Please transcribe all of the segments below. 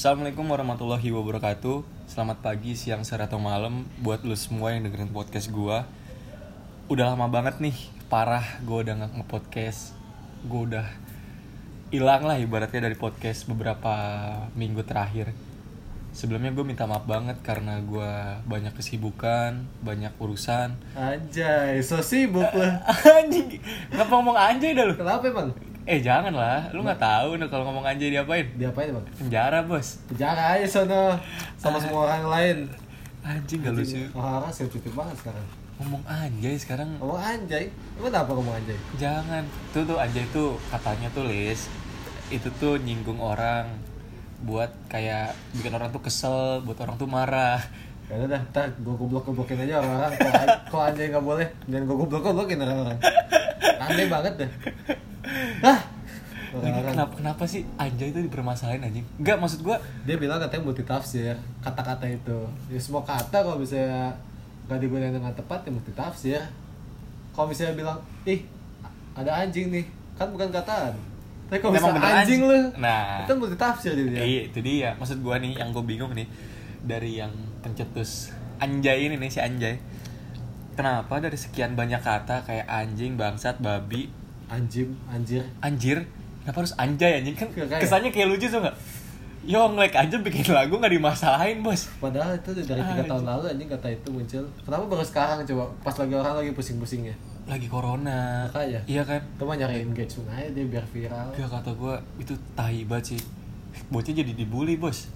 Assalamualaikum warahmatullahi wabarakatuh Selamat pagi, siang, sore, atau malam Buat lu semua yang dengerin podcast gua Udah lama banget nih Parah gue udah gak nge-podcast Gue udah hilang lah ibaratnya dari podcast beberapa minggu terakhir Sebelumnya gue minta maaf banget karena gue banyak kesibukan, banyak urusan Anjay, so sibuk lu. Anjing, ngomong anjay dah lu? Kenapa emang? Eh jangan lah, lu gak tahu nih kalau ngomong anjay diapain Diapain emang? Penjara bos Penjara aja sono sama semua orang lain. Anjing gak lucu Orang-orang sensitif banget sekarang. Ngomong anjay sekarang Ngomong anjay. Emang apa ngomong anjay? Jangan Tuh tuh anjay tuh katanya tuh Lis Itu tuh nyinggung orang Buat kayak bikin orang tuh kesel Buat orang tuh marah Ya udah dah, ntar gue goblok-goblokin aja orang-orang. Kalau an- Kalau anjay nggak boleh, jangan gue goblok-goblokin orang-orang. Aneh banget deh. Hah? Lagi kenapa, kenapa sih anjay itu dipermasalahin anjing Enggak maksud gua Dia bilang katanya multi tafsir kata-kata itu. Ya semua kata kalau misalnya nggak digunakan dengan tepat ya multi tafsir. Kalau misalnya bilang, ih ada anjing nih, kan bukan kataan. Tapi kalau misalnya anjing, anjing. lu, Nah. itu multi tafsir jadi dia. Iya itu dia Maksud gua nih yang gue bingung nih Dari yang pencetus anjay ini nih si anjay Kenapa dari sekian banyak kata kayak anjing, bangsat, babi, Anjing, anjir. anjir Kenapa harus anjay anjing kan Kayak- kesannya kayak lucu tuh gak? Yo ngelek aja bikin lagu gak dimasalahin bos Padahal itu dari tiga Ah, tahun lalu anjing kata itu muncul. Kenapa baru sekarang coba? Pas lagi orang lagi pusing-pusingnya. Lagi corona Makanya. Iya kan? Itu mah nyari engagement aja dia biar viral. Gak kata gue itu tahi banget sih Bocah jadi dibully bos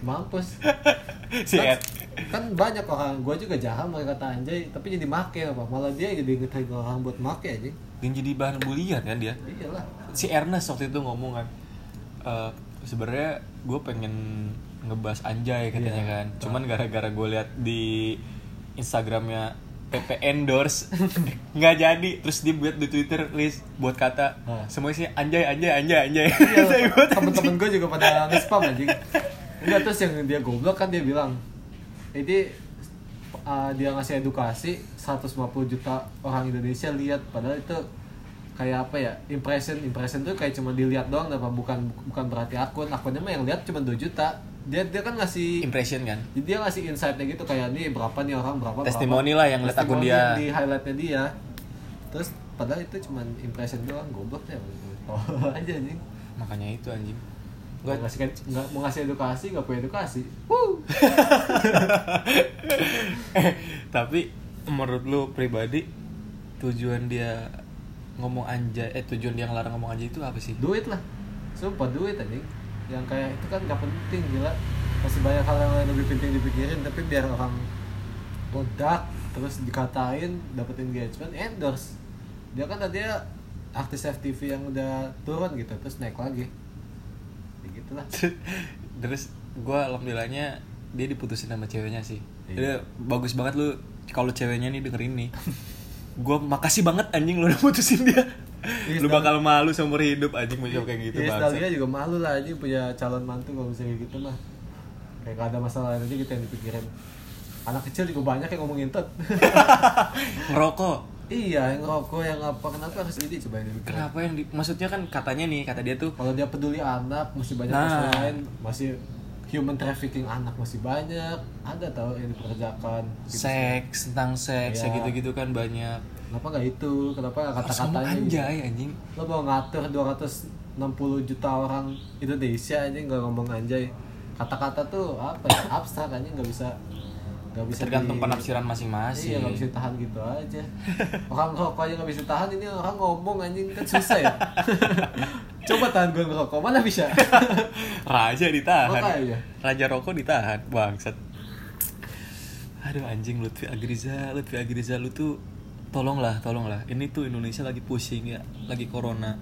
Mampus. Si kan, Ed kan banyak orang, gue juga jahat mereka kata anjay, tapi jadi make apa? Malah dia jadi ngetag orang buat make aja. Yang jadi bahan bulian kan dia Iyalah. Si Ernest waktu itu ngomong kan eh sebenarnya gue pengen ngebahas anjay katanya Iya. kan Cuman gara-gara gue lihat di Instagramnya PP endorse nggak jadi terus dia buat di Twitter list buat kata Hah. semuanya sih anjay anjay anjay anjay Iya, temen-temen gue juga pada nge-spam anjing Enggak, terus yang dia goblok kan dia bilang Ini uh, dia ngasih edukasi 150 juta orang Indonesia lihat. Padahal itu kayak apa ya impression impression tuh kayak cuma dilihat doang apa bukan bukan berarti akun. Akunnya mah yang lihat cuma 2 juta. Dia dia kan ngasih impression kan? Jadi dia ngasih insightnya gitu kayak nih berapa nih orang berapa Testimoni berapa. lah yang lihat akun dia. di highlightnya dia. Terus padahal itu cuma impression doang goblok ya oh aja anjing. Makanya itu anjing Gak ngasih nggak mau ngasih edukasi nggak punya edukasi. Woo! eh tapi menurut lu pribadi tujuan dia ngomong anjay eh tujuan dia ngelarang ngomong anjay itu apa sih? Duit lah. Sumpah duit anjing. Yang kayak itu kan nggak penting gila. Masih banyak hal yang lebih penting dipikirin tapi biar orang bodak terus dikatain dapet engagement endorse. Dia kan tadi artis FTV yang udah turun gitu terus naik lagi. ya gitulah terus gue alhamdulillahnya dia diputusin sama ceweknya sih. Iya. Dia bagus banget lu kalau ceweknya nih dengerin nih. Gue makasih banget anjing lu udah putusin dia. Iya, lu bakal malu seumur hidup anjing mau jawab kayak gitu Iya, Stalia juga malu lah anjing punya calon mantu kalau misalnya gitu mah. Kayak gak ada masalah aja gitu yang dipikirin. Anak kecil juga banyak yang ngomongin tot. Ngerokok iya yang ngerokok yang apa kenapa harus ini? Coba dipikirin kenapa yang di, maksudnya kan katanya nih kata dia tuh kalau dia peduli anak masih banyak Nah. masalah lain masih human trafficking anak masih banyak. Ada tau yang dikerjakan. Gitu. seks tentang seks ya gitu-gitu kan banyak. Kenapa nggak itu? Kenapa nggak kata-katanya? Gitu? anjay anjing. Lo mau ngatur 260 juta orang Indonesia aja nggak ngomong anjay. Kata-kata tuh apa ya? Abstrak aja nggak bisa nggak bisa tergantung di- penafsiran masing-masing. Iya nggak bisa tahan gitu aja. Orang rokok aja nggak bisa tahan ini orang ngomong anjing. Kan susah ya. Coba tahan gue ngerokok mana bisa? Raja ditahan. Makanya. raja rokok ditahan bangsat. Aduh anjing Lutfi Agriza Lutfi Agriza lu tuh tolonglah tolonglah. Ini tuh Indonesia lagi pusing ya lagi corona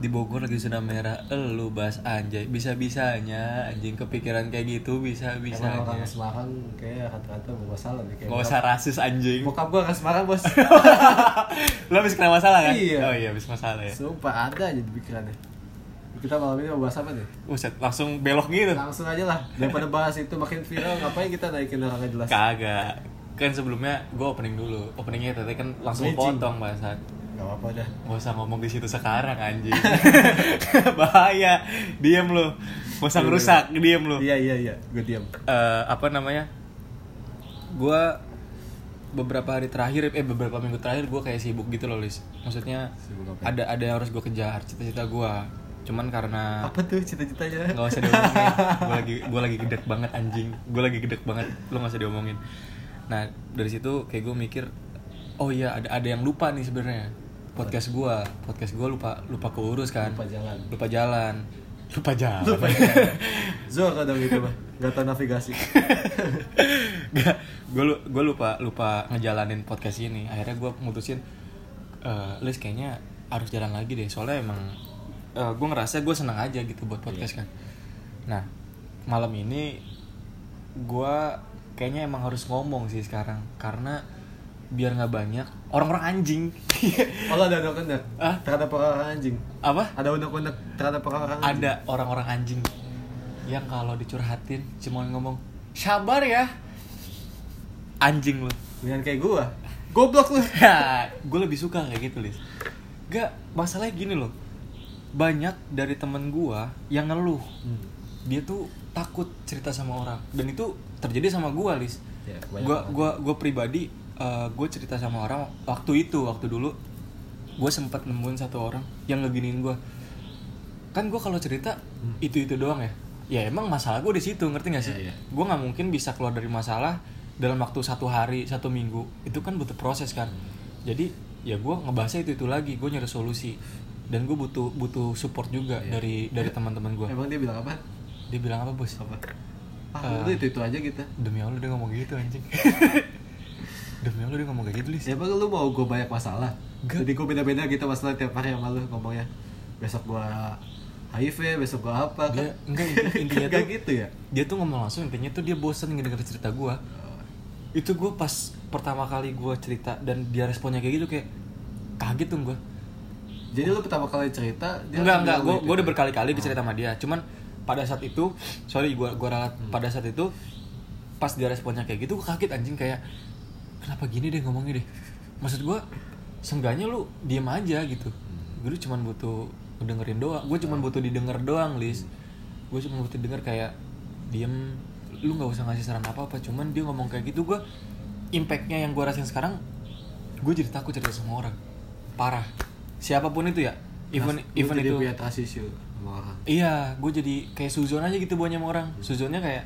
di Bogor lagi zona merah. Lu bahas anjay. Bisa bisanya anjing kepikiran kayak gitu bisa Emang bisanya orang Semarang kayak kata-kata mau masalah nih kayak Gak usah rasis anjing. Bokap gue orang Semarang bos. Lu habis kena masalah kan? Iya. Oh iya habis masalah ya. Sumpah ada aja di pikirannya. Kita malam ini mau bahas apa nih? Buset langsung belok gitu. Langsung aja lah. Daripada bahas itu makin viral ngapain kita naikin orang gak jelas? Kagak. Kan sebelumnya gue opening dulu. Openingnya tadi kan langsung Bridging. potong bahasan Gak apa-apa dah. Gak usah ngomong di situ sekarang anjing. Bahaya. Diam lu. Gak usah ngerusak, diam lu. Iya iya iya, gue diam. Eh, apa namanya? Gua beberapa hari terakhir eh beberapa minggu terakhir gue kayak sibuk gitu loh Lis maksudnya Sibuk apa? ada ada yang harus gue kejar cita-cita gue cuman karena Apa tuh cita-citanya? nggak usah diomongin gue lagi gue lagi gedek banget anjing gue lagi gedek banget lo nggak usah diomongin nah dari situ kayak gue mikir oh iya ada ada yang lupa nih sebenarnya podcast gue podcast gue lupa lupa keurus kan Lupa jalan. lupa jalan lupa jalan Zor kadang gitu mah, gak tau navigasi. Gak, gue gue lupa lupa ngejalanin podcast ini. Akhirnya gue mutusin, eh Lis kayaknya harus jalan lagi deh. Soalnya emang eh, gue ngerasa gue seneng aja gitu buat podcast kan. Nah malam ini gue kayaknya emang harus ngomong sih sekarang karena biar nggak banyak orang-orang anjing. Oh ada undang-undang Ah? terhadap orang anjing. Apa? Ada undang-undang terhadap orang anjing. Ada orang-orang anjing yang kalau dicurhatin cuma ngomong sabar ya anjing lu. Dengan kayak gua. Goblok lu. Ya, gue lebih suka kayak gitu, Lis. Gak, masalahnya gini loh. Banyak dari temen gue yang ngeluh. Hmm. Dia tuh takut cerita sama orang. Dan itu terjadi sama gue, Lis. Ya, kebanyakan. gua, gua pribadi, gue cerita sama orang waktu itu, waktu dulu. Gue sempat nemuin satu orang yang ngeginiin gue. Kan gue kalau cerita, Hmm. itu-itu doang ya. Ya emang masalah gue di situ, ngerti gak sih? Iya, iya. Gue nggak mungkin bisa keluar dari masalah dalam waktu satu hari satu minggu itu kan butuh proses kan jadi ya gue ngebahasnya itu itu lagi gue nyari solusi dan gue butuh butuh support juga Iya. dari dari teman-teman gue Emang dia bilang apa? dia bilang apa bos Apa? Ah, Eh. lu itu itu aja gitu. demi allah dia ngomong gitu anjing demi allah dia ngomong kayak gitu lis Ya emang lu mau gue banyak masalah? Enggak. Jadi gue beda-beda gitu masalah tiap hari sama lu ngomongnya. Besok gua HIV, besok gua apa dia kan? enggak inti- intinya tuh gitu ya? dia tuh ngomong langsung intinya tuh dia bosan ngedenger cerita gue itu gue pas pertama kali gue cerita dan dia responnya kayak gitu kayak kaget tuh gue Jadi lu pertama kali cerita dia enggak enggak bilang gue gitu gue udah ya? berkali-kali cerita sama dia cuman pada saat itu sorry gue gue ralat pada saat itu pas dia responnya kayak gitu gue kaget anjing kayak kenapa gini deh ngomongnya deh? Maksud gue seenggaknya lu diem aja gitu. Gue tuh cuman butuh dengerin doang gue cuman butuh didengar doang lis. Gue cuma butuh denger kayak diem lu nggak usah ngasih saran apa apa cuman dia ngomong kayak gitu. Gue impactnya yang gue rasain sekarang gue jadi takut cerita sama orang. Parah. Siapa pun itu ya. Even Lu even itu punya sama orang. Iya, gue jadi kayak suzon aja gitu buahnya sama orang. Suzonnya kayak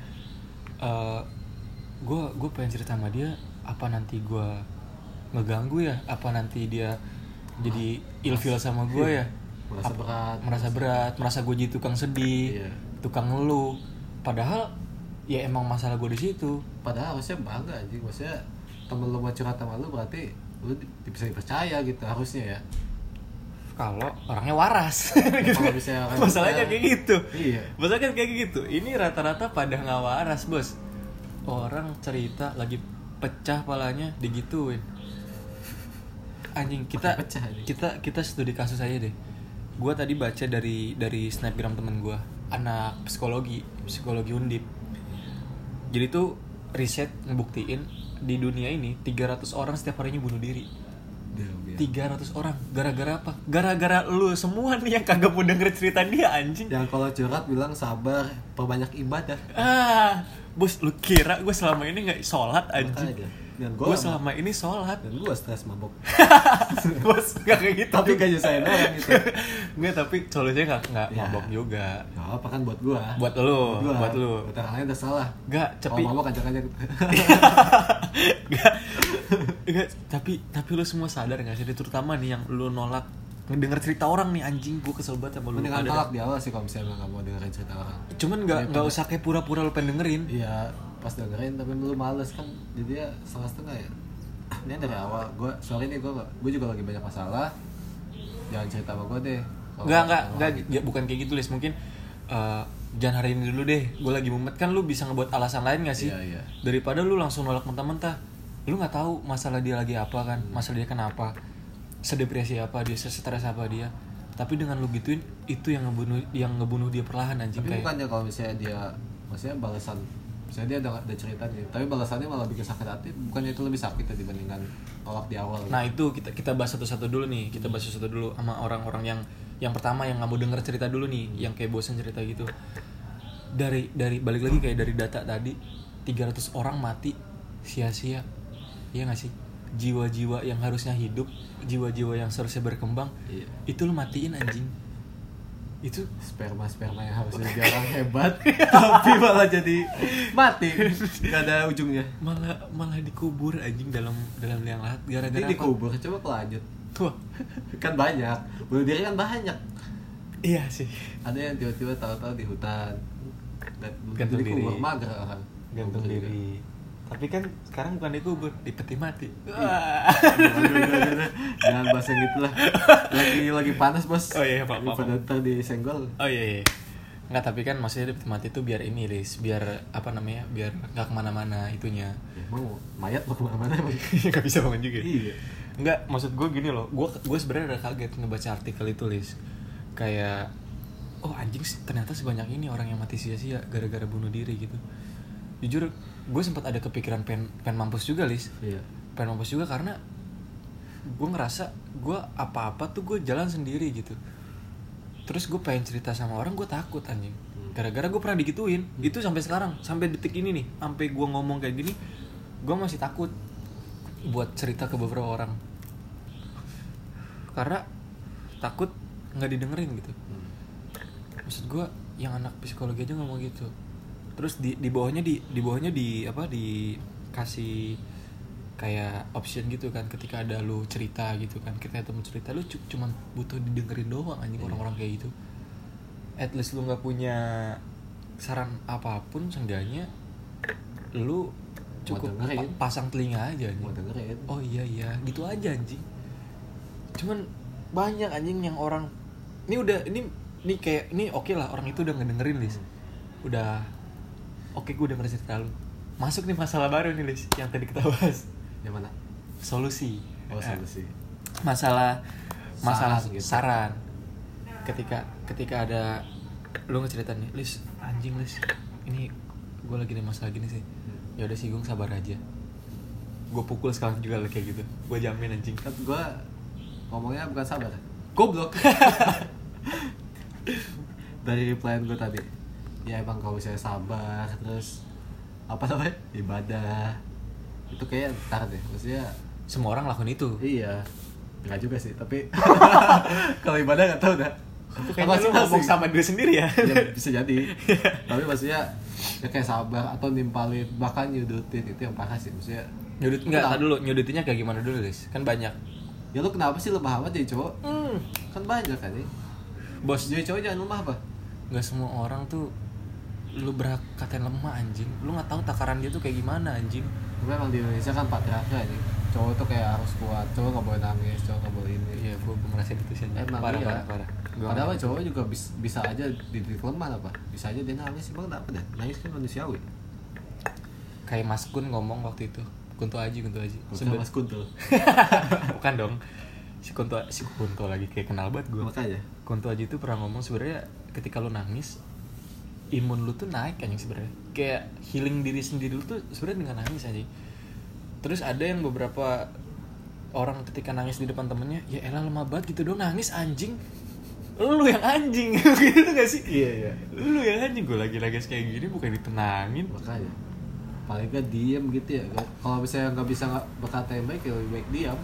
gue gue pengen cerita sama dia apa nanti gue ngeganggu ya? Apa nanti dia jadi ilfil sama gue ya? Merasa Apa- berat. merasa berat, merasa gue jadi tukang sedih, Iya. tukang ngeluh. Padahal ya emang masalah gue di situ. Padahal harusnya bangga aja, maksudnya temen lu mau curhat sama lu berarti lu bisa dipercaya gitu harusnya ya. Kalau orangnya waras. Misalnya kan Masalahnya kayak gitu. Iya. Masalahnya kayak gitu. Ini rata-rata pada nggak waras, bos. Orang cerita lagi pecah palanya digituin. Anjing kita pecah, kita kita studi kasus aja deh. Gua tadi baca dari dari snapgram temen gua, anak psikologi, psikologi undip. Jadi tuh riset ngebuktiin di dunia ini 300 orang setiap harinya bunuh diri. Damn, ya. 300 orang gara-gara apa? Gara-gara lu semua nih yang kagak mau denger cerita dia anjing. Yang kalau curhat bilang sabar, perbanyak ibadah. Ah, bos lu kira gue selama ini nggak sholat anjing? Dan Gue gua selama ini sholat. dan gua stres mabok. bos nggak kayak gitu. Tapi gak nyusahin orang gitu. Nggak, tapi solusinya nggak nggak Ya. mabok juga. Gak apa kan buat gua. Buat lu, gua. buat lu. Buat orang lain udah salah. Nggak, tapi Kalau mabok ajak-ajak. nggak, nggak, tapi tapi lu semua sadar nggak sih? Terutama nih yang lu nolak ngedenger cerita orang nih anjing gue kesel banget sama lu. Mendingan Ada- tolak di awal sih kalau misalnya gak mau dengerin cerita orang. Cuman nggak nggak usah kayak pura-pura lu pengen dengerin. Iya, pas dengerin tapi lu males kan. Jadi ya setengah-setengah ya. Ini dari awal gua sorry nih gua gua juga lagi banyak masalah. Jangan cerita sama gua deh. Enggak, sama enggak, orang ya, bukan kayak gitu, Lis. Mungkin eh, jangan hari ini dulu deh. Gue lagi mumet kan lu bisa ngebuat alasan lain gak sih? Iya, iya. Daripada lu langsung nolak mentah-mentah. Lu nggak tahu masalah dia lagi apa kan? Masalah dia kenapa? Sedepresi apa dia, stres apa dia. Tapi dengan lu gituin itu yang ngebunuh yang ngebunuh dia perlahan anjing Tapi kayak. bukannya kalau misalnya dia maksudnya balasan misalnya dia ada, ada ceritanya tapi balasannya malah bikin sakit hati bukannya itu lebih sakit ya dibandingkan tolak di awal Nah itu kita kita bahas satu-satu dulu nih, kita bahas satu-satu dulu sama orang-orang yang yang pertama yang nggak mau denger cerita dulu nih, yang kayak bosan cerita gitu. Dari dari balik lagi kayak dari data tadi 300 orang mati sia-sia. Iya gak sih? Jiwa-jiwa yang harusnya hidup, jiwa-jiwa yang seharusnya berkembang, iya. itu lu matiin anjing. Itu sperma sperma yang harusnya jadi orang hebat. Tapi malah jadi mati. Gak ada ujungnya. Malah malah dikubur anjing dalam dalam liang lahat. Gara-gara dikubur coba kelanjut Wah, kan banyak. Bunuh diri kan banyak. Iya sih. ada yang tiba-tiba tahu-tahu di hutan. Gantung diri. mager. Orang gantung Kubur juga. Tapi kan sekarang bukan dikubur di peti mati. Jangan bahas yang gitu lah lagi lagi panas bos. Oh iya, Pak, pada ntar disenggol. Oh iya, iya. nggak tapi kan maksudnya di peti mati itu biar ini Riz biar apa namanya biar nggak ke mana-mana itunya. Ya, emang mayat mau ke mana-mana emang nggak bisa bangun juga. Iya. Nggak maksud gue gini loh. Gue gue sebenarnya udah kaget ngebaca artikel itu Liz kayak oh anjing sih, ternyata sebanyak ini orang yang mati sia-sia gara-gara bunuh diri gitu. Jujur gue sempat ada kepikiran pen pen mampus juga Liz iya. Pengen mampus juga karena gue ngerasa gue apa-apa tuh gue jalan sendiri gitu. Terus gue pengen cerita sama orang gue takut anjing. Gara-gara gue pernah digituin. Itu sampai sekarang sampai detik ini nih sampai gue ngomong kayak gini gue masih takut buat cerita ke beberapa orang. Karena takut nggak didengerin gitu. Hmm. maksud gue yang anak psikologi aja ngomong gitu terus di di bawahnya di di bawahnya di apa dikasih kayak option gitu kan ketika ada lu cerita gitu kan kita temen cerita lu cu- cuman butuh didengerin doang anjing Iya. orang-orang kayak gitu. At least lu nggak punya saran apa pun seenggaknya lu cukup pa- pasang telinga aja anjing. Oh iya iya. Gitu aja anjing. Cuman banyak anjing yang orang ini udah ini ini kayak ini oke lah orang itu udah ngedengerin Lis udah oke gue udah cerita lu masuk nih masalah baru nih Lis yang tadi kita bahas. Yang mana? Solusi. Oh Eh, solusi. masalah masalah Saran gitu. saran. Ketika ketika ada lu ngecerita nih Lis anjing Lis ini gue lagi ada masalah gini sih. Ya udah sih gue sabar aja. Gue pukul sekarang juga lah kayak gitu. Gue jamin anjing. Kan gue ngomongnya bukan sabar goblok. Dari replyan gue tadi ya emang kalau misalnya sabar terus apa namanya ibadah itu kayak ntar deh maksudnya semua orang lakuin itu. Iya. Enggak juga sih tapi kalau ibadah nggak tahu dah. Kayaknya lu ngomong sama diri sendiri ya? Ya bisa jadi. Tapi maksudnya ya kayak sabar atau nimpalin bahkan nyudutin itu yang parah sih maksudnya. Nyudut tar dulu nyudutinnya kayak gimana dulu guys? Kan banyak. Ya lu kenapa sih lemah amat jadi cowok? Hmm. kan banyak kan nih. Bos jadi cowok jangan lemah apa? Nggak semua orang tuh lu berhak katain lemah anjing. Lu nggak tahu takaran dia tuh kayak gimana anjing. Tapi emang di Indonesia kan patriarki ini cowok tuh kayak harus kuat cowok nggak boleh nangis cowok nggak boleh ini. Iya gua gua ngerasain itu sih anjing. emang parah, iya. parah parah. Gua padahal ngerasain. cowok juga bis, bisa aja dititik lemah apa bisa aja dia nangis emang kenapa dah nangis kan manusiawi. Kayak Mas Kun ngomong waktu itu Kunto Aji Kunto Aji. Sumber- mas kuntul bukan dong. Si Kunto si Kunto lagi kayak kenal banget gue makanya. Kunto Aji itu pernah ngomong sebenarnya ketika lu nangis imun lu tuh naik anjing sebenarnya. Kayak healing diri sendiri lu tuh sebenarnya dengan nangis aja terus ada yang beberapa orang ketika nangis di depan temennya ya elah lemah banget gitu dong nangis anjing. Lu yang anjing gitu gak sih? Iya iya. Lu yang anjing gue lagi nangis kayak gini bukan ditenangin. Makanya. Paling gak diem gitu ya kalau misalnya nggak bisa nggak berkata yang baik ya lebih baik diam.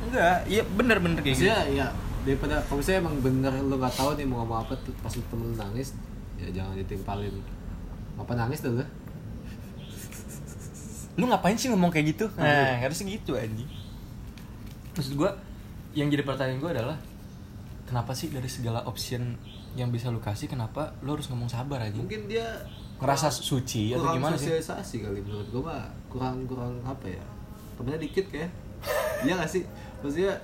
Enggak iya bener bener kayak gitu. ya daripada kalau misalnya emang bener lu nggak tahu nih mau ngomong apa tuh pas temen nangis ya jangan ditimpalin. Apa nangis dulu lu ngapain sih ngomong kayak gitu? Nah harus gitu anjing. Maksud gua yang jadi pertanyaan gua adalah kenapa sih dari segala option yang bisa lu kasih kenapa lu harus ngomong sabar aja mungkin dia ngerasa suci atau kurang gimana sih? sosialisasi kali menurut gua mah kurang kurang apa ya? Temennya dikit kayak. Iya gak sih? Maksudnya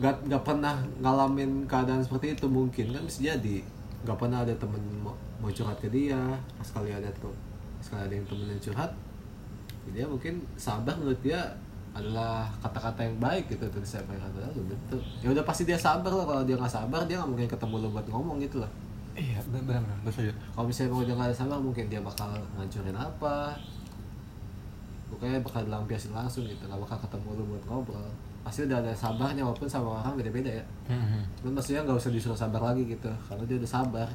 gak, gak pernah ngalamin keadaan seperti itu mungkin. Kan bisa jadi gak pernah ada temen mau, mau curhat ke dia. Sekali ada tuh sekali ada yang temen yang curhat dia mungkin sabar menurut dia adalah kata-kata yang baik gitu tuh saya pengen kata belum tentu ya udah pasti dia sabar lah kalau dia nggak sabar dia nggak mungkin ketemu lo buat ngomong gitu lah. Iya benar benar benar setuju kalau misalnya mau dia nggak sabar mungkin dia bakal ngancurin apa. Pokoknya bakal dilampiasin langsung gitu nggak bakal ketemu lu buat ngobrol pasti udah ada sabarnya walaupun sama orang beda-beda ya. Mhm. cuman maksudnya nggak usah disuruh sabar lagi gitu karena dia udah sabar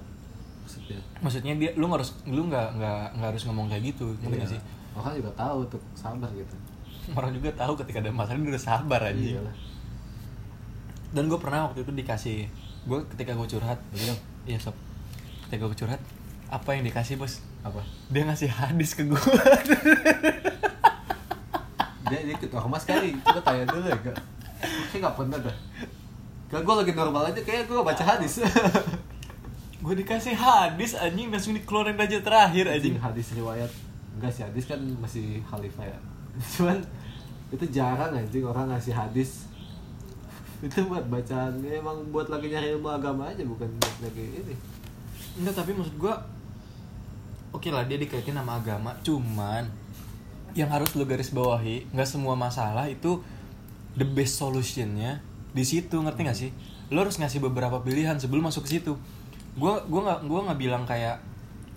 maksudnya. Maksudnya dia lu harus lu nggak nggak nggak harus ngomong kayak gitu ngerti nggak sih? Orang juga tahu tuh sabar gitu. Orang juga tahu ketika ada masalah dia udah sabar aja iya lah dan gue pernah waktu itu dikasih gue ketika gue curhat Iya. iya sob. Ketika gue curhat apa yang dikasih bos? Apa? Dia ngasih hadis ke gue dia dia ikut ormas kali. Coba tanya dulu ya kak. Kayak nggak pernah dah. Kalau gue lagi normal aja. Kayak gue baca hadis. Gue dikasih hadis anjing. Langsung dikeluarin aja terakhir anjing hadis riwayat. Enggak sih hadis kan masih khalifah ya. Cuman itu jarang anjing orang ngasih hadis. Itu buat bacaan. Ya, emang buat lagi nyari ilmu agama aja bukan buat lagi ini. Enggak tapi maksud gue oke lah dia dikaitin sama agama. Cuman yang harus lo garis bawahi nggak semua masalah itu the best solutionnya di situ ngerti nggak sih? Lo harus ngasih beberapa pilihan sebelum masuk ke situ. Gue gua nggak gua nggak bilang kayak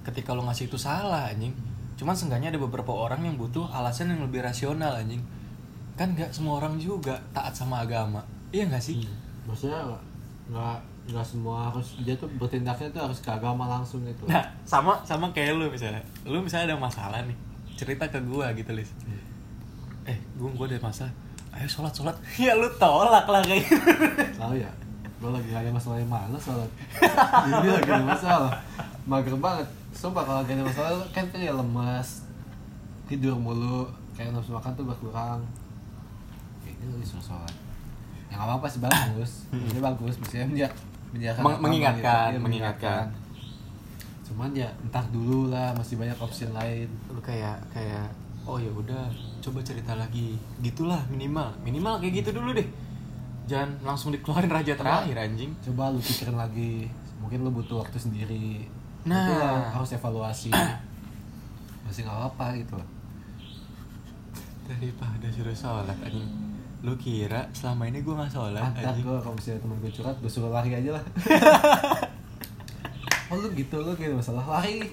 ketika lo ngasih itu salah anjing. Cuman seenggaknya ada beberapa orang yang butuh alasan yang lebih rasional anjing. Kan nggak semua orang juga taat sama agama. Iya nggak sih? Maksudnya nggak- nggak semua harus dia tuh bertindaknya tuh harus ke agama langsung gitu. Nah, sama sama kayak lu misalnya. Lu misalnya ada masalah nih, cerita ke gua gitu, Lis. Eh, gua gua ada masalah. Ayo sholat sholat. Ya lu tolak lah kayak gitu. tahu ya gue lagi ada masalah yang mana soalnya jadi lagi ada masalah mager banget sumpah kalau lagi ada masalah kan kayak lemas tidur mulu kayak nafsu makan tuh berkurang kayak ini lagi suruh sholat ya nggak apa-apa sih bagus ini bagus maksudnya menja menjaga Meng- mengingatkan, mengingatkan. Cuman ya entar dulu lah masih banyak opsi lain Lu kayak kayak oh ya udah coba cerita lagi. Gitulah minimal. Minimal kayak gitu dulu deh. Jangan langsung dikeluarin raja terakhir anjing. coba lu pikirin lagi mungkin lu butuh waktu sendiri Nah. itu lah, harus evaluasi masih nggak apa gitu loh Daripada suruh sholat anjing. Lu kira selama ini gua nggak sholat anjing? gue kalau misalnya temen gue curhat gue suruh lari aja lah Oh lu gitu, lu gitu masalah lari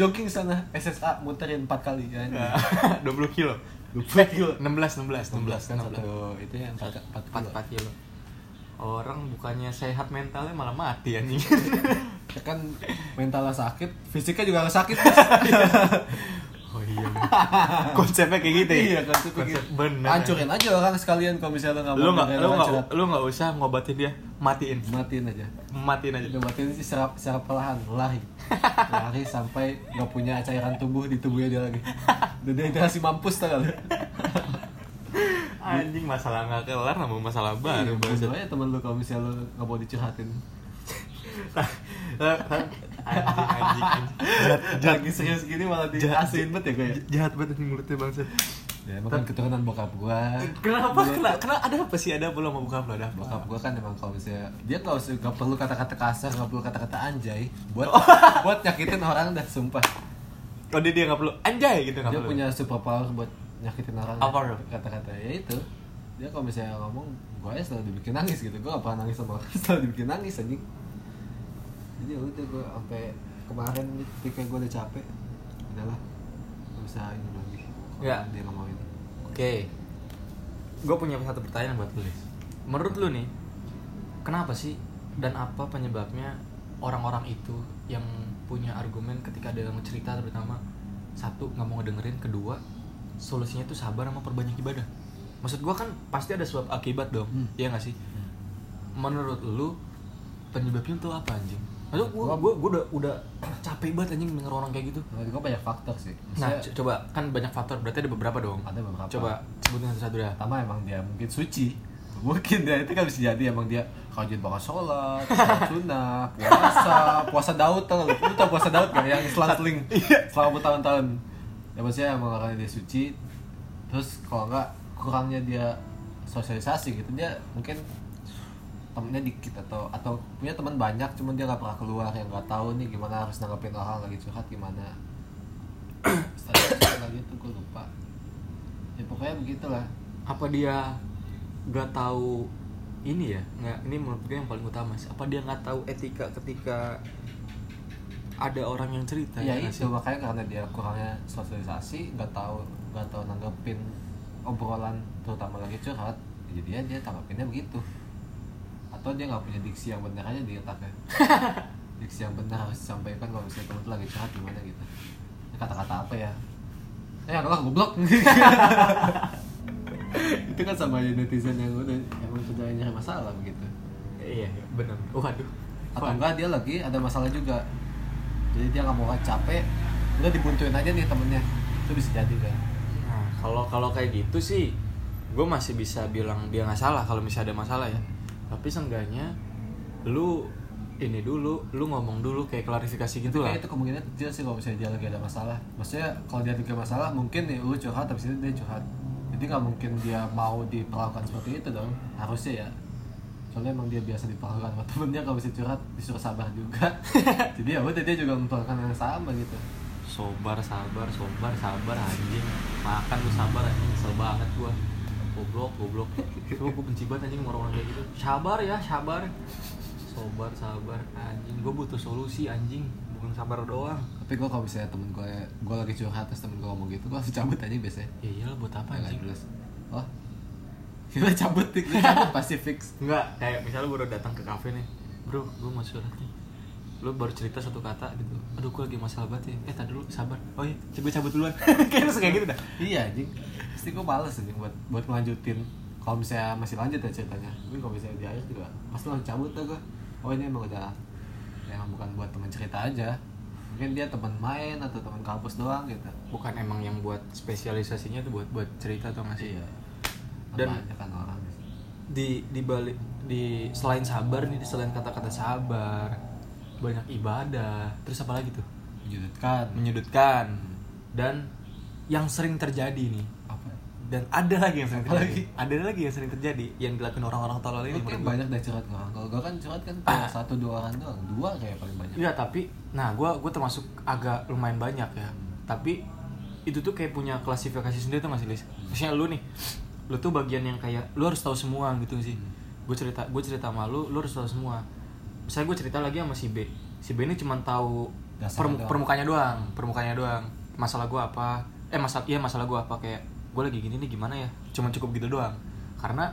Jogging sana, SSA muterin 4 kali ya. 20 kilo. 20 kilo. 16 16 16 kan satu itu yang 4, 4 kilo. 4 kilo. Orang bukannya sehat mentalnya malah mati anjing. Ya kan mentalnya sakit, fisiknya juga sakit iya. Konsepnya kayak gitu ya. Iya kan Konsep gitu. bener. Hancurin aja orang sekalian kalau misalnya lu gak mau Lu nggak lu nggak lu nggak usah ngobatin dia, matiin. Matiin aja Matiin aja. Udah matiin sih secara, secara perlahan, lari Lari sampai gak punya cairan tubuh di tubuhnya dia lagi Udah dehidrasi mampus tau gak lu? Anjing masalah nggak kelar nambah masalah baru. Iya, aja temen lu kalau misalnya lu gak mau dicurhatin anjing. Jahat jahat Lagi serius gini malah diasihin banget ya gue ya jahat banget anjing mulutnya bangsa. Ya emang kan keturunan bokap gua Kenapa? Kenapa? Kenapa? Ada apa sih? Ada apa lo mau buka apa? Ada apa? Bokap gua kan emang kalau misalnya Dia gak, usah, gak perlu kata-kata kasar, gak perlu kata-kata anjay Buat buat nyakitin orang dah, sumpah Oh dia dia nggak perlu anjay gitu nggak Dia perlu. punya super power buat nyakitin orang Apa? Kata-kata ya itu Dia kalau misalnya ngomong Gue ya selalu dibikin nangis gitu Gue gak pernah nangis sama orang Selalu dibikin nangis anjing Jadi ya udah gue sampai kemarin ketika gue udah capek Udahlah Gak bisa ini lagi Ya. Dia ngomongin Oke, gue punya satu pertanyaan buat lu. Menurut lu nih, kenapa sih dan apa penyebabnya orang-orang itu yang punya argumen ketika ada yang cerita terutama satu nggak mau ngedengerin, kedua solusinya itu sabar sama perbanyak ibadah. Maksud gue kan pasti ada sebab akibat dong, Hmm. iya gak sih? Menurut lu penyebabnya tuh apa anjing? Gue, Gua- gue, gue udah udah capek banget anjing denger orang kayak gitu. Menurut gue banyak faktor sih Nah, Maksudnya, co- coba kan banyak faktor, berarti ada beberapa dong. Ada beberapa. Coba sebutin satu-satu dah. pertama emang dia mungkin suci mungkin dia itu kan bisa jadi emang dia rajin banget sholat, sholat sunnah, puasa, puasa Daud tau lu? Lu tau puasa Daud gak? Yang selang seling selama bertahun-tahun Ya maksudnya emang orangnya dia suci Terus kalau enggak kurangnya dia sosialisasi gitu Dia mungkin temennya dikit atau atau punya teman banyak cuman dia nggak pernah keluar yang nggak tahu nih gimana harus nanggepin orang lagi curhat gimana. Lagi tuh gue lupa. Ya pokoknya begitulah. Apa dia nggak tahu ini ya? Nggak ini menurut gue yang paling utama sih. Apa dia nggak tahu etika ketika ada orang yang cerita ya nggak itu makanya karena dia kurangnya sosialisasi nggak tahu nggak tahu nanggepin obrolan terutama lagi curhat jadi dia tanggapinnya begitu atau dia nggak punya diksi yang benar aja di otaknya diksi yang benar harus disampaikan kalau misalnya temen tuh lagi curhat gimana gitu. Kata-kata apa ya? Eh kalau goblok. Itu kan sama aja netizen yang udah emang kerjanya nyari masalah begitu. Iya benar. Waduh. Atau enggak dia lagi ada masalah juga. Jadi dia nggak mau capek udah dibuntuin aja nih temennya. Itu bisa jadi kan? Nah, kalau kalau kayak gitu sih, gue masih bisa bilang dia nggak salah kalau misalnya ada masalah ya. Tapi seenggaknya lu ini dulu, lu ngomong dulu kayak klarifikasi gitu lah. Itu kemungkinan kecil sih kalau misalnya dia lagi ada masalah. Maksudnya kalau dia lagi ada masalah mungkin nih lu curhat habis itu dia curhat. Jadi nggak mungkin dia mau diperlakukan seperti itu dong. Harusnya ya. Soalnya emang dia biasa diperlakukan sama temennya kalau bisa curhat disuruh sabar juga. Jadi ya udah dia juga memperlakukan yang sama gitu. Sobar, sabar, sobar, sabar anjing. Makan lu sabar anjing, kesel banget gua. Goblok, goblok. Coba gue benci banget anjing orang-orang kayak gitu. Sabar ya, sabar. Sobar, sabar anjing. Gue butuh solusi anjing, bukan sabar doang. tapi gue kalau misalnya temen gue gue lagi curhat terus temen gue ngomong gitu gue langsung cabut aja biasanya Ya iyalah buat apa Nggak anjing? jelas oh kita cabut kita cabut pasti fix Enggak, kayak misalnya lu baru datang ke kafe nih Bro, gue mau curhat nih Lu baru cerita satu kata gitu. Aduh, gue lagi masalah banget ya. Eh, tadi dulu, sabar. Oh iya, gue cabut duluan. Kayak lu kayak gitu dah. Iya anjing. Pasti gue males anjing buat buat ngelanjutin. Kalau misalnya masih lanjut ya ceritanya. Tapi kalau misalnya di akhir juga pasti langsung cabut tuh gue oh ini emang udah emang bukan buat teman cerita aja. Mungkin dia teman main atau teman kampus doang gitu. Bukan emang yang buat spesialisasinya tuh buat buat cerita atau nggak sih? Iya. Dan- Dan kan orang di di balik di selain sabar nih selain kata-kata sabar banyak ibadah. Terus apa lagi tuh? Menyudutkan. Menyudutkan. Dan yang sering terjadi nih apa? dan ada lagi yang sering Apa terjadi. lagi? ada lagi yang sering terjadi yang dilakukan orang-orang tolol ini gua. banyak dah curhat orang kalau gue kan curhat kan kayak satu dua orang doang. Dua kayak paling banyak. Iya tapi, nah gue gue termasuk agak lumayan banyak ya. Tapi itu tuh kayak punya klasifikasi sendiri tuh masih Lis. Misalnya lu nih, lu tuh bagian yang kayak lu harus tahu semua gitu sih. Gue cerita gue cerita sama lu, lu harus tahu semua. Misalnya gue cerita lagi sama si B, si B ini cuma tahu Dasar doang. permukanya doang, permukanya doang. Masalah gue apa? Eh masalah iya masalah gue apa kayak gue lagi gini nih gimana ya? Cuma cukup gitu doang. Karena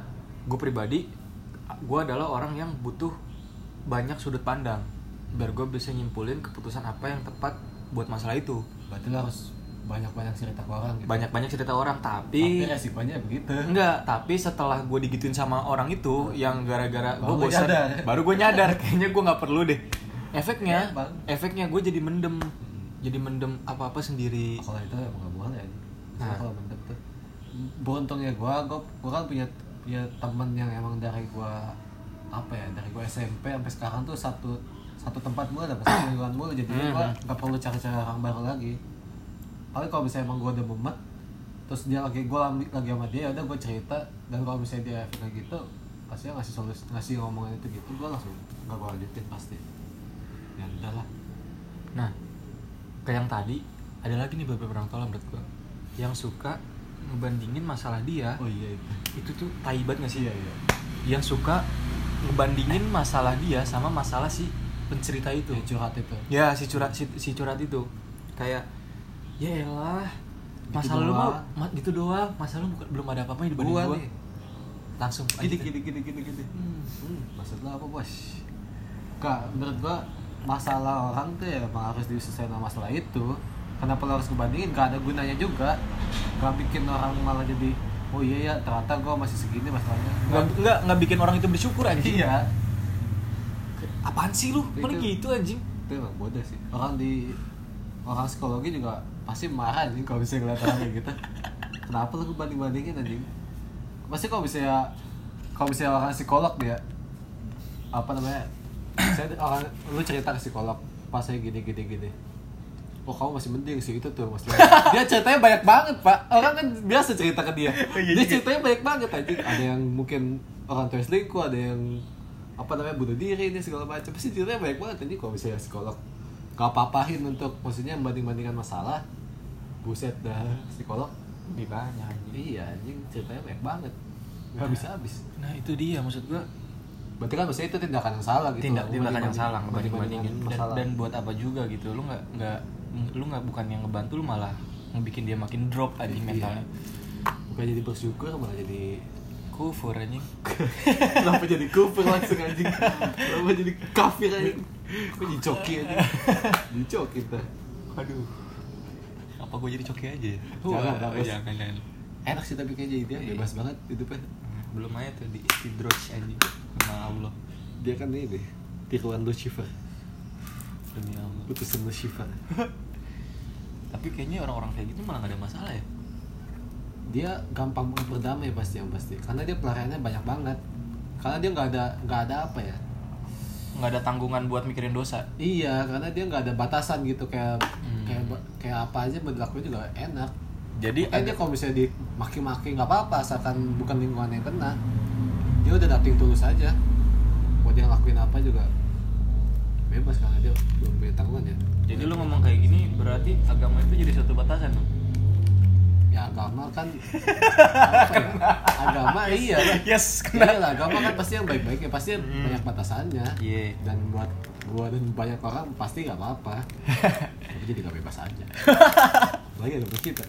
gue pribadi, gue adalah orang yang butuh banyak sudut pandang biar gue bisa nyimpulin keputusan apa yang tepat buat masalah itu berarti lo harus banyak banyak cerita ke orang gitu. Banyak-banyak cerita orang tapi tapi resikonya begitu. Enggak tapi setelah gue digituin sama orang itu yang gara-gara gue bosan baru gue nyadar. Kayaknya gue nggak perlu deh. Efeknya Ya, efeknya gue jadi mendem. Jadi mendem apa-apa sendiri. Kalau itu emang gak boleh. Ya Nah. kalau mendem tuh? Beruntungnya gua gua, gua kan punya punya temen yang emang dari gua apa ya dari gua SMP sampai sekarang tuh satu satu tempat mulu ada pasti lingkungan mulu jadi Hmm. gua nggak perlu cari-cari orang baru lagi paling kalau misalnya emang gua udah mumet terus dia lagi gua lagi, lagi sama dia ya udah gua cerita. Dan kalau misalnya dia kayak gitu pasti ngasih solusi ngasih ngomongan itu gitu gua langsung nggak gua lanjutin pasti. Ya udah lah. Nah kayak yang tadi ada lagi nih beberapa orang tolong menurut gue yang suka ngebandingin masalah dia oh iya itu itu tuh tai banget gak sih? Iya iya. Yang suka ngebandingin masalah dia sama masalah si pencerita itu. Yang curhat itu. Ya si curhat si, si curhat itu. Kayak ya elah. Gitu masa lu doang. mah ma- gitu doang. Masa lu bukan- belum ada apa-apa dibanding gua gua. nih. Langsung gini aja. gini gini gini gini. Hmm. hmm, maksud lo apa bos? Kak menurut gua masalah orang tuh ya emang harus diselesaikan sama masalah itu. Kenapa lo harus ngebandingin? Gak ada gunanya juga. Gak bikin orang malah jadi oh iya ya ternyata gua masih segini masalahnya. Nggak nggak nggak bikin orang itu bersyukur anjing. Iya. Apaan sih lu? Itu- gitu anjing? itu emang bodoh sih. Orang di orang psikologi juga pasti marah anjing kalau bisa ngeliat orang kayak gitu. Kenapa lu banding bandingin anjing? Pasti kalau bisa kalau bisa orang psikolog dia apa namanya saya orang lu cerita ke psikolog pas saya gini gini gini. Oh kamu masih mending sih itu tuh mas Dia ceritanya banyak banget pak. Orang kan biasa cerita ke dia. Iya Dia ceritanya banyak banget anjing. Ada yang mungkin orang tua selingkuh Ada yang apa namanya bunuh diri ini segala macam. Pasti ceritanya banyak banget ini kalau misalnya psikolog gak apa-apain untuk maksudnya banding-bandingkan masalah. Buset dah psikolog. Lebih banyak anjing. Iya anjing ceritanya banyak banget. Nggak bisa habis. nah itu dia maksud gua. Berarti kan maksudnya itu tindakan yang salah gitu tindak tindakan yang salah membandingkan bandingin dan, dan buat apa juga gitu lu nggak nggak lu nggak bukan yang ngebantu lu malah ngebikin dia makin drop anjing Iya. mentalnya. Bukan jadi bersyukur malah jadi kufur anjing. Kenapa jadi kufur langsung anjing? Kenapa jadi kafir anjing? Kok jadi coki anjing? Jadi coki kita aduh apa gue jadi coki aja ya? Jangan, Wah, bagus. jangan jangan. Enak sih tapi kayaknya dia Iya. bebas banget hidupnya belum aja tuh di istidroj anjing. Sama Allah. Dia kan ini tiruan Lucifer. Demi Allah. Putusan Lucifer. Tapi kayaknya orang-orang kayak gitu malah gak ada masalah ya dia gampang banget berdamai pasti yang pasti. Karena dia pelariannya banyak banget. Karena dia nggak ada nggak ada apa ya? Nggak ada tanggungan buat mikirin dosa. Iya karena dia nggak ada batasan gitu. Kayak Hmm. kayak kayak apa aja dilakuin juga enak. Jadi Makanya dia kalau misalnya dimaki-maki nggak apa-apa asalkan bukan lingkungan yang kena. Dia udah dating tulus aja. Mau dia ngelakuin apa juga bebas karena dia belum punya tanggungan ya. Jadi lu ngomong kayak gini berarti agama itu jadi suatu batasan dong ya agama kan apa ya agama iya lah yes Iya lah, agama kan pasti yang baik-baik ya pasti Hmm. banyak batasannya Iya. dan buat gua dan banyak orang pasti nggak apa-apa tapi jadi nggak bebas aja lagi ada kita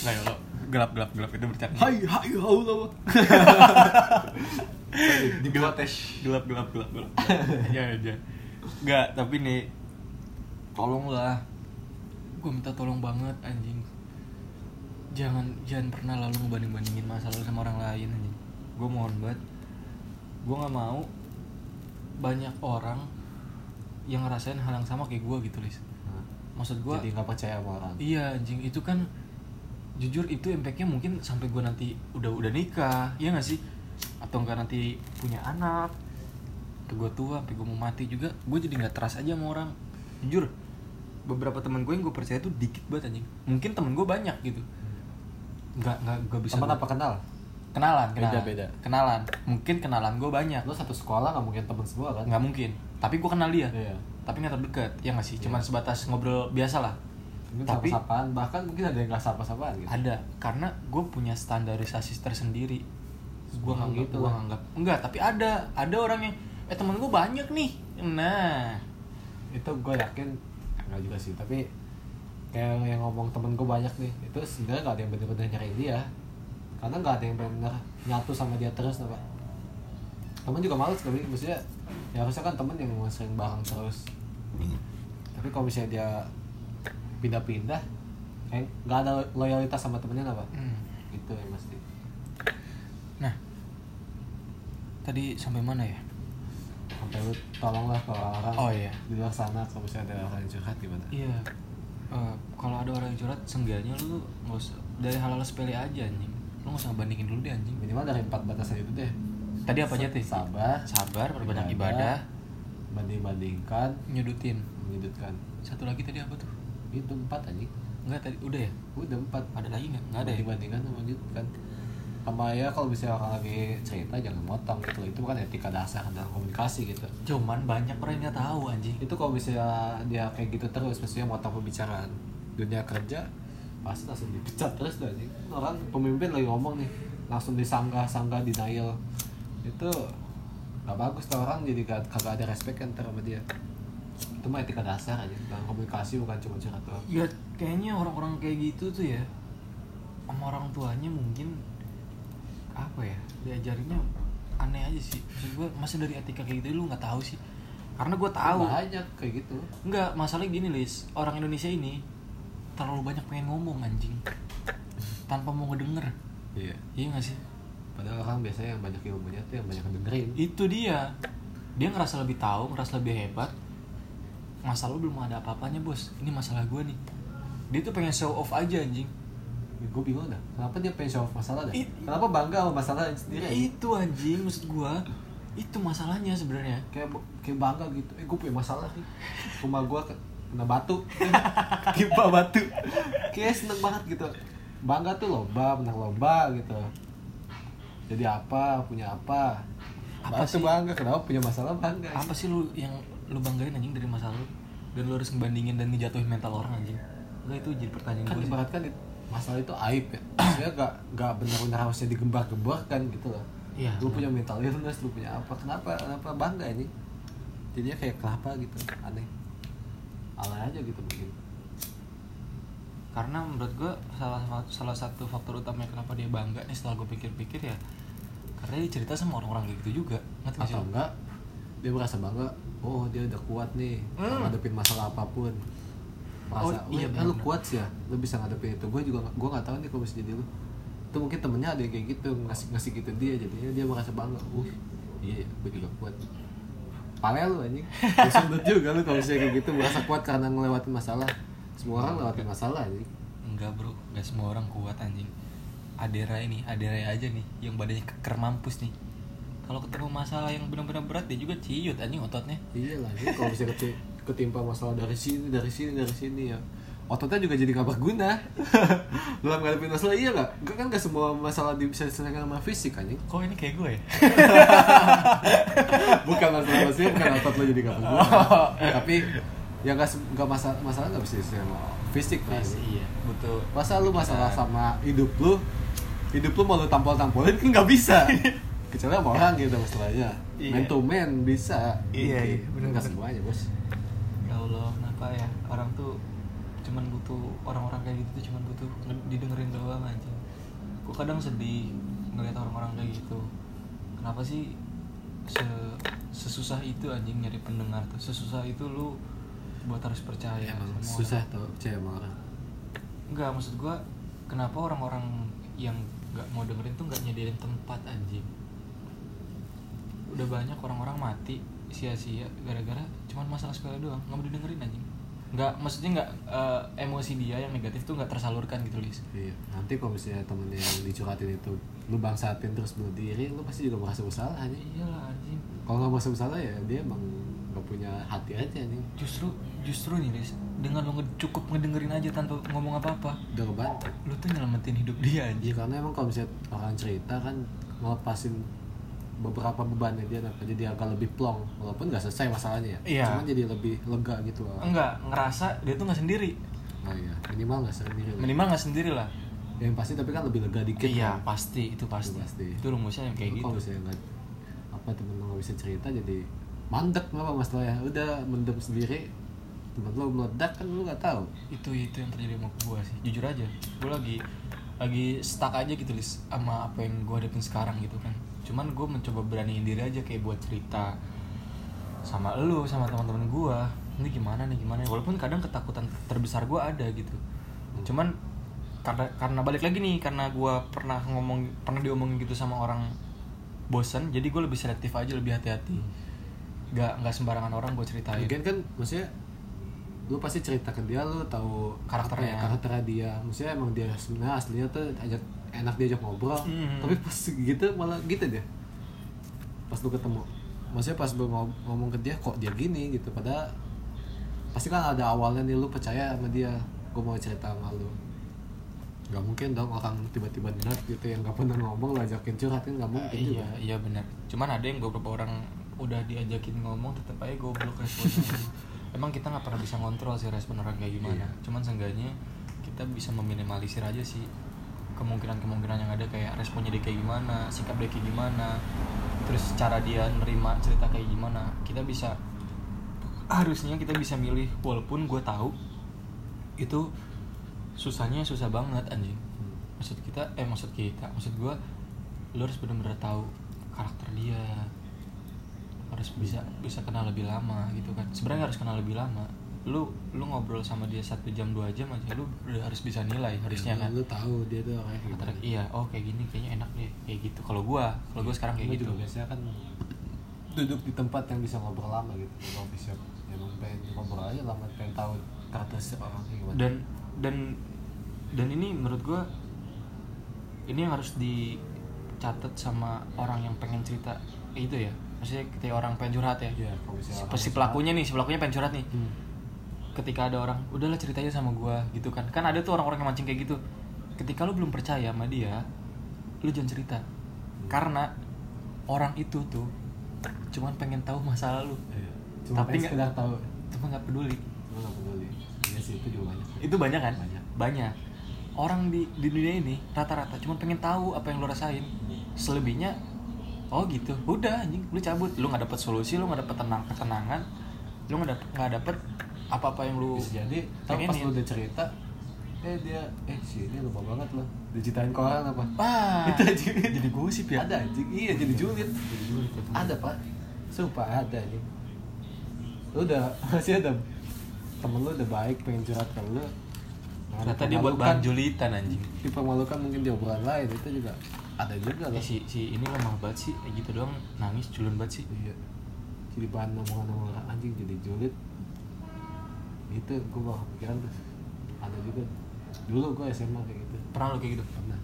Nah, kalau gelap gelap gelap itu bercanda. hai hai Allah di protes gelap gelap gelap gelap. ya aja. Enggak, tapi nih tolonglah. Gue minta tolong banget anjing. Jangan jangan pernah lalu ngebanding bandingin masalah lu sama orang lain anjing. Gue mohon banget. Gue nggak mau banyak orang yang ngerasain hal yang sama kayak gue gitu, Lis. Maksud gue jadi nggak percaya sama orang? Iya anjing. Itu kan jujur itu impactnya mungkin sampai gue nanti udah udah nikah ya gak sih? Atau enggak nanti punya anak atau gue tua sampai gue mau mati juga gue jadi nggak trust aja sama orang. Jujur beberapa teman gue yang gue percaya tuh dikit banget anjing. Mungkin temen gue banyak gitu nggak nggak gue bisa teman apa kenal? Kenalan kenalan. Beda-beda. kenalan. Mungkin kenalan gue banyak. Lo satu sekolah nggak mungkin teman semua kan? Nggak mungkin. Tapi gue kenal dia. Iya. Tapi nggak terdekat. Ya nggak sih? Cuman Iya. sebatas ngobrol biasa lah. Mungkin Tapi- sapa-sapaan. Bahkan mungkin ada yang nggak sapa-sapaan gitu. Ada. Karena gue punya standarisasi tersendiri. Gue Emang nganggap gitu gue nganggap enggak tapi ada. Ada orang yang eh temen gue banyak nih. Nah. Itu gue yakin enggak juga sih. Tapi kayak yang ngomong temen gue banyak nih. Itu sebenarnya nggak ada yang bener-bener nyari dia. Karena nggak ada yang bener nyatu sama dia terus apa temen juga males kali maksudnya ya harusnya kan temen yang mau sering bareng terus. Tapi kalau misalnya dia pindah-pindah kayak nggak ada loyalitas sama temennya apa Hmm. itu yang pasti. Nah tadi sampai mana ya? Sampai lu tolonglah ke orang Oh, iya. di luar sana kalau misalnya ada orang yang curhat gimana? Iya Eh, kalau ada orang yang curhat seenggaknya lu nggak usah dari hal-hal sepele aja anjing. Lu nggak usah bandingin dulu deh anjing. Minimal dari empat batasan itu deh. Tadi apa aja tuh sabar. Sabar perbanyak ibadah. banding bandingkan nyudutin menyudutkan. Satu lagi tadi apa tuh? Itu empat aja enggak tadi udah ya? Udah empat. Ada lagi nggak? Nggak ada ya? Banding bandingkan sama menyudutkan sama ya kalau misalnya orang lagi cerita jangan motong gitu. Itu kan etika dasar dalam komunikasi gitu. Cuman banyak orang yang nggak tahu anjing. Itu kalau misalnya dia kayak gitu terus maksudnya motong pembicaraan dunia kerja pasti langsung dipecat terus anjing. Orang pemimpin lagi ngomong nih langsung disanggah sanggah denial. Itu nggak bagus tuh orang jadi gak, kagak ada respect kan sama dia. Itu mah etika dasar aja. Dalam komunikasi bukan cuma doang. Ya kayaknya orang-orang kayak gitu tuh ya sama orang tuanya mungkin apa ya diajarinnya aneh aja sih. Maksud gue masa dari etika kayak gitu lu nggak tahu sih. Karena gue tahu. Banyak kayak gitu. Nggak masalah gini lis orang Indonesia ini terlalu banyak pengen ngomong anjing. Tanpa mau ngedenger. Iya. Iya gak sih? Padahal orang biasanya yang banyak ilmunya tuh yang banyak dengerin. Itu dia. Dia ngerasa lebih tahu ngerasa lebih hebat. Masalah lu belum ada apa-apanya bos. Ini masalah gue nih. Dia tuh pengen show off aja anjing gue bingung dah. Kenapa dia pengen show off masalah dah? It- kenapa bangga sama masalah sendiri Ya itu anjing maksud gua. Itu masalahnya sebenarnya. Kayak kayak bangga gitu. Eh gue punya masalah nih. Rumah gue kena batu. Kipa batu. Kayak seneng banget gitu. Bangga tuh lomba menang lomba gitu. Jadi apa punya apa? Apa tuh sih? bangga. Kenapa punya masalah bangga? Apa sih lu yang lu banggain anjing dari masalah lu? Dan lu harus ngebandingin dan ngejatuhin mental orang anjing. Enggak itu jadi pertanyaan kan gue ibaratkan masalah itu aib ya. Maksudnya gak, gak benar-benar harusnya digembar-gemborkan gitu loh. Iya. lu punya mental illness lu punya apa kenapa kenapa bangga ini? Jadinya kayak kelapa gitu aneh. Alay aja gitu mungkin. Karena menurut gue salah salah satu faktor utama kenapa dia bangga nih setelah gue pikir-pikir ya karena dia cerita sama orang-orang kayak gitu juga. Ngerti atau enggak dia merasa bangga oh dia udah kuat nih Hmm. ngadepin masalah apa pun merasa Oh, iya, iya lu kuat sih ya lu bisa ngadepin itu. Gue juga gue nggak tahu nih kalau bisa jadi lu. Itu mungkin temennya ada yang kayak gitu ngasih ngasih gitu dia jadinya dia merasa bangga. Uh iya gue juga kuat. Pale lu anjing. Lu sundut juga lu kalau misalnya kayak gitu merasa kuat karena ngelewatin masalah. Semua orang lewatin masalah anjing. Enggak bro. Gak semua orang kuat anjing. Adera ini Adera aja nih yang badannya keker mampus nih. Kalau ketemu masalah yang benar-benar berat dia juga ciut anjing ototnya. Iya lah kalau misalnya keti- ketimpa masalah dari sini dari sini dari sini ya. Ototnya juga jadi gak berguna. Dalam ngadepin masalah iya nggak Nggak kan gak semua masalah bisa diselesaikan sama fisik anjing. Kok ini kayak gue ya? Bukan masalah maksudnya bukan otot lo jadi gak berguna. Tapi ya gak, nggak masalah masalah gak bisa diselesaikan sama fisik kan? Iya. Butuh masa lu masalah sama hidup lu hidup lu mau lu tampol-tampolin kan nggak bisa. Kecuali sama orang gitu masalahnya. Iya. man to man bisa. Iya, iya, bener-bener. nggak semuanya bos Allah kenapa ya? Orang tuh cuman butuh orang-orang kayak gitu tuh cuman butuh nge- didengerin doang aja. Gue kadang sedih ngeliat orang-orang kayak gitu? Kenapa sih se sesusah itu anjing nyari pendengar tuh? Sesusah itu lu buat harus percaya ya, sama susah tau percaya sama orang? Enggak, maksud gua kenapa orang-orang yang nggak mau dengerin tuh nggak nyediain tempat anjing. Udah banyak orang-orang mati sia-sia gara-gara cuman masalah sepele doang, nggak mau didengerin anjing. Nggak, maksudnya nggak eh, emosi dia yang negatif tuh nggak tersalurkan gitu, Lis. Iya, nanti kalau misalnya temen yang dicurhatin itu lu bangsatin terus bunuh diri, lu pasti juga merasa bersalah aja. Iyalah anjing. Kalau nggak merasa bersalah ya dia emang nggak punya hati aja nih, Justru justru nih, Lis, dengan lo cukup ngedengerin aja tanpa ngomong apa-apa, udah ngebantu. lu tuh nyelamatin hidup dia anjing. Iya karena emang kalau misalnya orang cerita kan ngelepasin beberapa bebannya dia jadi agak lebih plong walaupun nggak selesai masalahnya ya Iya. cuman jadi lebih lega gitu loh Enggak, ngerasa dia tuh nggak sendiri. oh iya minimal nggak sendiri lah. Minimal nggak sendiri lah. yang pasti tapi kan lebih lega dikit iya kan. pasti itu pasti. Itu pasti. itu rumusnya yang kayak Lu gitu kalau misalnya nggak apa temen lo nggak bisa cerita jadi mandek apa masalahnya udah mendem sendiri temen lo meledak kan lu nggak tahu itu itu yang terjadi sama gue sih jujur aja gue lagi lagi stuck aja gitu lis sama apa yang gue hadapin sekarang gitu kan cuman gue mencoba beraniin diri aja kayak buat cerita sama lu sama teman-teman gue ini gimana nih gimana walaupun kadang ketakutan terbesar gue ada gitu. Cuman karena karena balik lagi nih karena gue pernah ngomong pernah diomongin gitu sama orang bosan jadi gue lebih selektif aja lebih hati-hati. Nggak nggak sembarangan orang gue ceritain. Lagian kan maksudnya lu pasti cerita ke dia lu tahu Karakternya. ya, karakternya dia. Maksudnya emang dia sebenarnya aslinya tuh ajak enak diajak ngobrol Hmm. tapi pas gitu malah gitu dia. Pas lu ketemu maksudnya pas lu ngom- ngomong ke dia kok dia gini gitu padahal pasti kan ada awalnya nih lu percaya sama dia gue mau cerita sama lu. Gak mungkin dong orang tiba-tiba nerd gitu yang gak pernah ngomong lu ajakin curhat kan gak mungkin iya juga. iya benar cuman ada yang beberapa orang udah diajakin ngomong tetap aja goblok responnya. Emang kita nggak pernah bisa ngontrol sih respon orang kayak gimana. Iya. cuman seenggaknya kita bisa meminimalisir aja sih kemungkinan-kemungkinan yang ada kayak responnya dia kayak gimana sikap dia kayak gimana terus cara dia nerima cerita kayak gimana. Kita bisa harusnya kita bisa milih walaupun gue tahu itu susahnya susah banget anjing. Maksud kita eh maksud kita maksud gua lu harus benar-benar tahu karakter dia. Harus bisa bisa kenal lebih lama gitu kan. Sebenarnya harus kenal lebih lama lu lu ngobrol sama dia satu jam dua jam aja lu udah harus bisa nilai harusnya Ya, kan? lu tahu dia tuh kayak gimana. iya oh kayak gini kayaknya enak deh kayak gitu. Kalau gua kalau gua sekarang kayak Gua gitu. juga biasanya kan duduk di tempat yang bisa ngobrol lama gitu. Di coffee shop emang pengen ngobrol aja lama pengen tahu karakteristik orang kayak gimana. Dan dan dan ini menurut gua ini yang harus dicatat sama orang yang pengen cerita itu ya. Maksudnya ketika orang pengen curhat ya. Kalau misalnya si, orang pelakunya nih si pelakunya pengen curhat nih. Hmm. Ketika ada orang udahlah ceritanya sama gua gitu kan. Kan ada tuh orang-orang yang mancing kayak gitu. Ketika lu belum percaya sama dia lu jangan cerita. Karena orang itu tuh cuman pengen tahu masa lalu Iya. cuma Tapi nggak- tahu. Cuma nggak peduli. Cuma nggak peduli. Iya sih itu juga banyak. Itu banyak kan? Banyak. banyak. Orang di di dunia ini rata-rata cuma pengen tahu apa yang lo rasain. Selebihnya oh gitu. Udah anjing. Lu cabut. Lu nggak dapet solusi lu nggak dapet tenang ketenangan. Lu nggak dapet nggak dapet apa apa yang lu bisa jadi tau pas lu udah cerita eh dia eh si ini lupa banget loh. Diceritain ke orang apa? Wah, Itu aja. jadi gosip ya? Ada anjing. Iya jadi julid. Jadi julid, betul. ada pak. Sumpah ada anjing lu udah masih ada. Temen lu udah baik pengen curhat ke lu. Nah, ternyata dia buat bahan julitan anjing. Dipermalukan mungkin di obrolan lain itu juga ada juga eh, loh si si ini lemah banget sih gitu doang. Nangis culun banget sih. Iya. Jadi bahan omongan orang anjing jadi julid itu gue bakal pikiran tuh. Ada juga. Dulu gue SMA kayak gitu. Pernah lu kayak gitu? Pernah.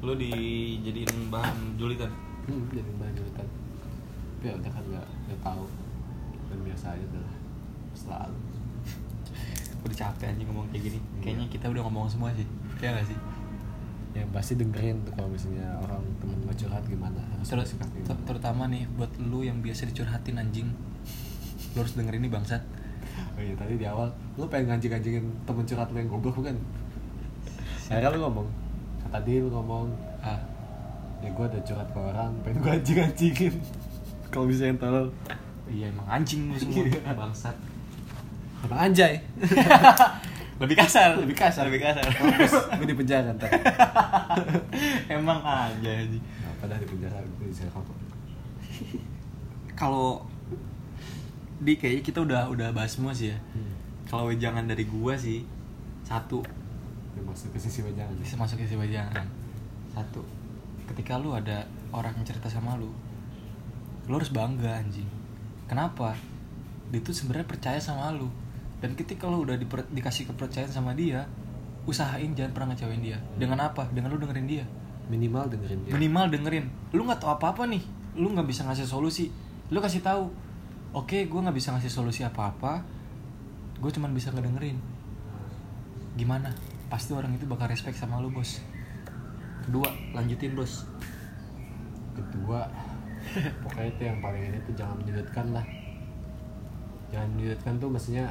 Lu dijadiin bahan julitan? Hmm, jadi bahan julitan. Tapi ya udah kan nggak nggak tahu. Dan biasa aja udah selalu. Udah capek anjing ngomong kayak gini. Iya. kayaknya kita udah ngomong semua sih. Kayak gak sih? Ya pasti dengerin tuh kalau misalnya orang temen mau curhat gimana. Harus Ter- ter- terutama nih buat lu yang biasa dicurhatin anjing. Lu harus dengerin ini bangsat oh iya tadi di awal lu pengen ngancing-ngancingin temen curhat lu yang goblok bukan? Akhirnya lu ngomong tadi lu ngomong ah ya gue ada curhat ke orang pengen gue anjing-anjingin. Kalau bisa yang tolol. Iya emang anjing lu semua. Iya. bangsat. Emang anjay. Lebih kasar Lebih kasar. lebih kasar. Gue di penjara ntar. Emang aja anjing. Nah, padahal di penjara gue bisa kapok kalau di kayaknya kita udah udah bahas semua sih ya. Hmm. kalau wejangan dari gua sih satu. Dia masuk ke sisi wejangan bisa masuk ke si wejangan. Satu ketika lu ada orang yang cerita sama lu lu harus bangga anjing. Kenapa? Dia tuh sebenarnya percaya sama lu. Dan ketika lu udah diper- dikasih kepercayaan sama dia usahain jangan pernah ngecewain dia. Dengan apa? Dengan lu dengerin dia. Minimal dengerin dia. Minimal dengerin. Lu nggak tahu apa apa nih. Lu nggak bisa ngasih solusi. Lu kasih tahu oke gue nggak bisa ngasih solusi apa apa gue cuman bisa ngedengerin. Gimana? Pasti orang itu bakal respect sama lu bos. Kedua lanjutin bos. Kedua pokoknya itu yang paling ini tuh jangan menyudutkan lah. Jangan menyudutkan tuh maksudnya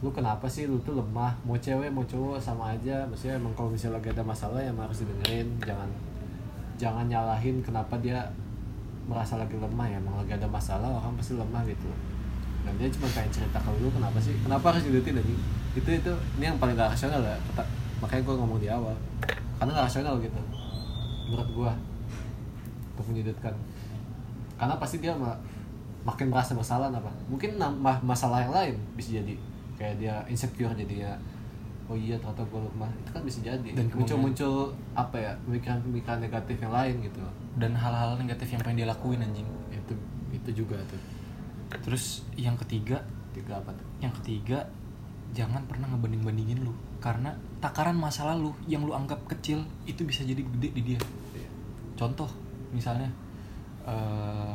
lu kenapa sih lu tuh lemah? Mau cewek mau cowok sama aja. Maksudnya emang kalau misalnya lagi ada masalah ya harus didengerin. Jangan jangan nyalahin kenapa dia merasa lagi lemah ya emang lagi ada masalah orang pasti lemah gitu. Dan dia cuma pengen cerita ke lu kenapa sih kenapa harus didutin anjing? Itu itu ini yang paling gak rasional ya makanya gue ngomong di awal. Karena gak rasional gitu menurut gue untuk menyudutkan. Karena pasti dia ma- makin merasa bersalah apa mungkin nambah masalah yang lain bisa jadi. Kayak dia insecure jadinya oh iya ternyata gue lemah itu kan bisa jadi. Dan muncul muncul apa ya pemikiran-pemikiran negatif yang lain gitu. Dan hal-hal negatif yang pengen dia lakuin anjing. Itu itu juga tuh. Terus yang ketiga tiga apa tuh? yang ketiga jangan pernah ngebanding bandingin lu. Karena takaran masa lalu yang lu anggap kecil itu bisa jadi gede di dia. Iya. contoh misalnya eh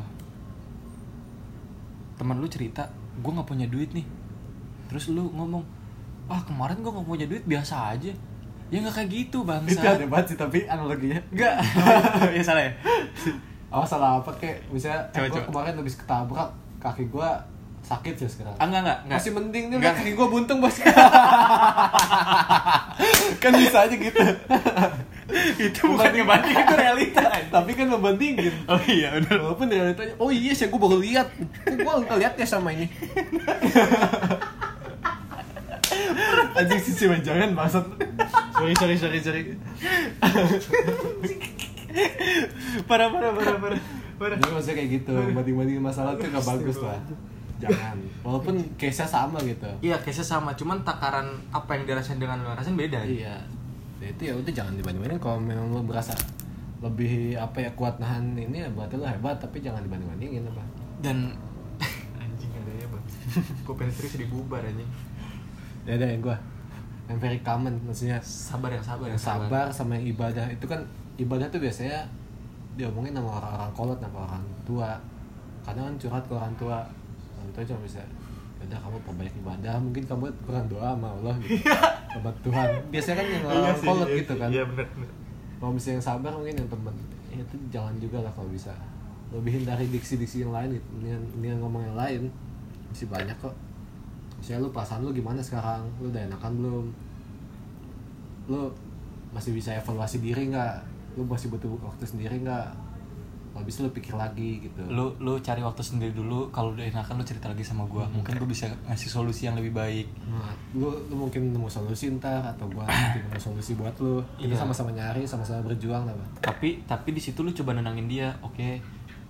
teman lu cerita gue nggak punya duit nih. Terus lu ngomong ah kemarin gue nggak punya duit biasa aja. Ya nggak kayak gitu bangsa itu ada banget sih tapi analoginya. Enggak ya salah ya? Oh salah apa kayak misalnya Coba, eh, gua coba. kemarin habis ketabrak kaki gua sakit sih sekarang? Ah, enggak enggak enggak masih mending nih Enggak. kaki gua buntung bos. Kan bisa aja gitu. Itu bukan ngebanding itu realita tapi kan membandingin oh iya udah walaupun realitanya oh iya sih gua baru lihat. Gua nggak lihat ya sama ini anjing sisi jangan maksud. Sorry sorry sorry sorry. Parah parah parah parah. Parah. Jadi maksudnya kayak gitu banding bandingin masalah tuh nggak bagus lah. Jangan. Walaupun case nya sama gitu. Iya case sama cuman takaran apa yang dirasain dengan lu rasain beda. Iya. Ya itu ya udah jangan dibanding-bandingin. Kalau memang lo berasa lebih apa ya kuat nahan ini ya berarti lo hebat tapi jangan dibanding-bandingin apa. dan anjing ada ya bang. Gue pengen serius dibubar anjing Ya ada yang gua. Yang very common maksudnya sabar yang sabar yang sabar. sama yang ibadah. Itu kan ibadah tuh biasanya diomongin sama orang-orang kolot sama orang tua. Kadang kan curhat ke orang tua. Orang tua cuma bisa udah kamu perbanyak ibadah. Mungkin kamu kurang doa sama Allah gitu. Sama Tuhan. Biasanya kan yang orang kolot gitu kan. Iya bener bener. Kalau misalnya yang sabar mungkin yang temen. Ya itu jangan juga lah kalau bisa. Lebihin dari diksi-diksi yang lain gitu. Ini yang ngomong yang lain. Masih banyak kok misalnya lu perasaan lu gimana sekarang? Lu udah enakan belum? Lu masih bisa evaluasi diri nggak? Lu masih butuh waktu sendiri nggak? Habis lu pikir lagi gitu. Lu lu cari waktu sendiri dulu. Kalau udah enakan lu cerita lagi sama gua. Mungkin gua bisa ngasih solusi yang lebih baik. Nah, lu, lu mungkin nemu solusi ntar atau gua nemu solusi buat lu. Kita Iya. sama-sama nyari sama-sama berjuang lah tapi tapi di situ lu coba nenangin dia. Oke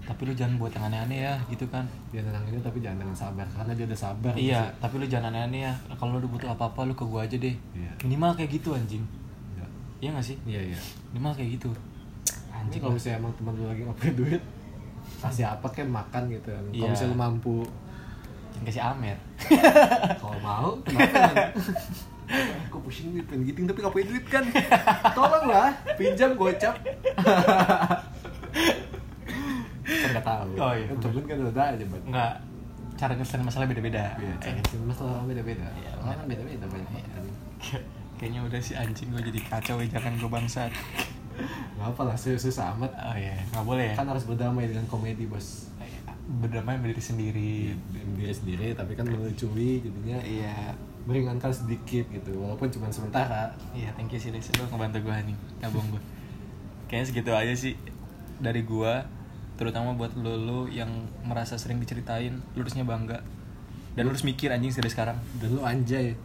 tapi lu jangan buat yang aneh-aneh ya gitu kan. Dia tenanginnya tapi jangan dengan sabar karena dia udah sabar. Iya tapi lu jangan aneh-aneh ya. Kalau lu butuh apa-apa lu ke gua aja deh. Iya. minimal kayak gitu anjing. Iya. iya gak sih? Iya iya. Minimal kayak gitu. Anjing. kalau misalnya emang teman lu lagi punya duit kasih apa kayak makan gitu kan. Kalau Iya. misalnya lu mampu. Jangan kasih amer. Kalau mau kenapa? Aku pusing nih pengen giting tapi punya duit kan? Tolong lah pinjam gocap kan nggak tahu. Oh, iya. kan temen kan udah aja bang nggak cara nyelesain masalah beda-beda. Iya, Eh, cara masalah orang beda-beda. Iya, Orang kan beda-beda banyak Iya. kayaknya udah si anjing gue jadi kacau ya jangan gue bangsat. Gak apa lah, serius amat. oh iya. Nggak boleh ya? Kan harus berdamai dengan komedi, bos. berdamai sama diri sendiri. Dengan diri sendiri, tapi kan melucui, jadinya. Iya. Meringankan sedikit gitu, walaupun cuma sementara. iya thank you sih Des lu ngebantu gue nih nabung gue kayaknya segitu aja sih dari gue terutama buat lo lo yang merasa sering diceritain lu harusnya bangga. Dan lu harus mikir anjing dari sekarang. Dan lu anjay.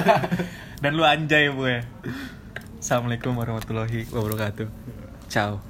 dan lu anjay gue. Assalamualaikum warahmatullahi wabarakatuh. Ciao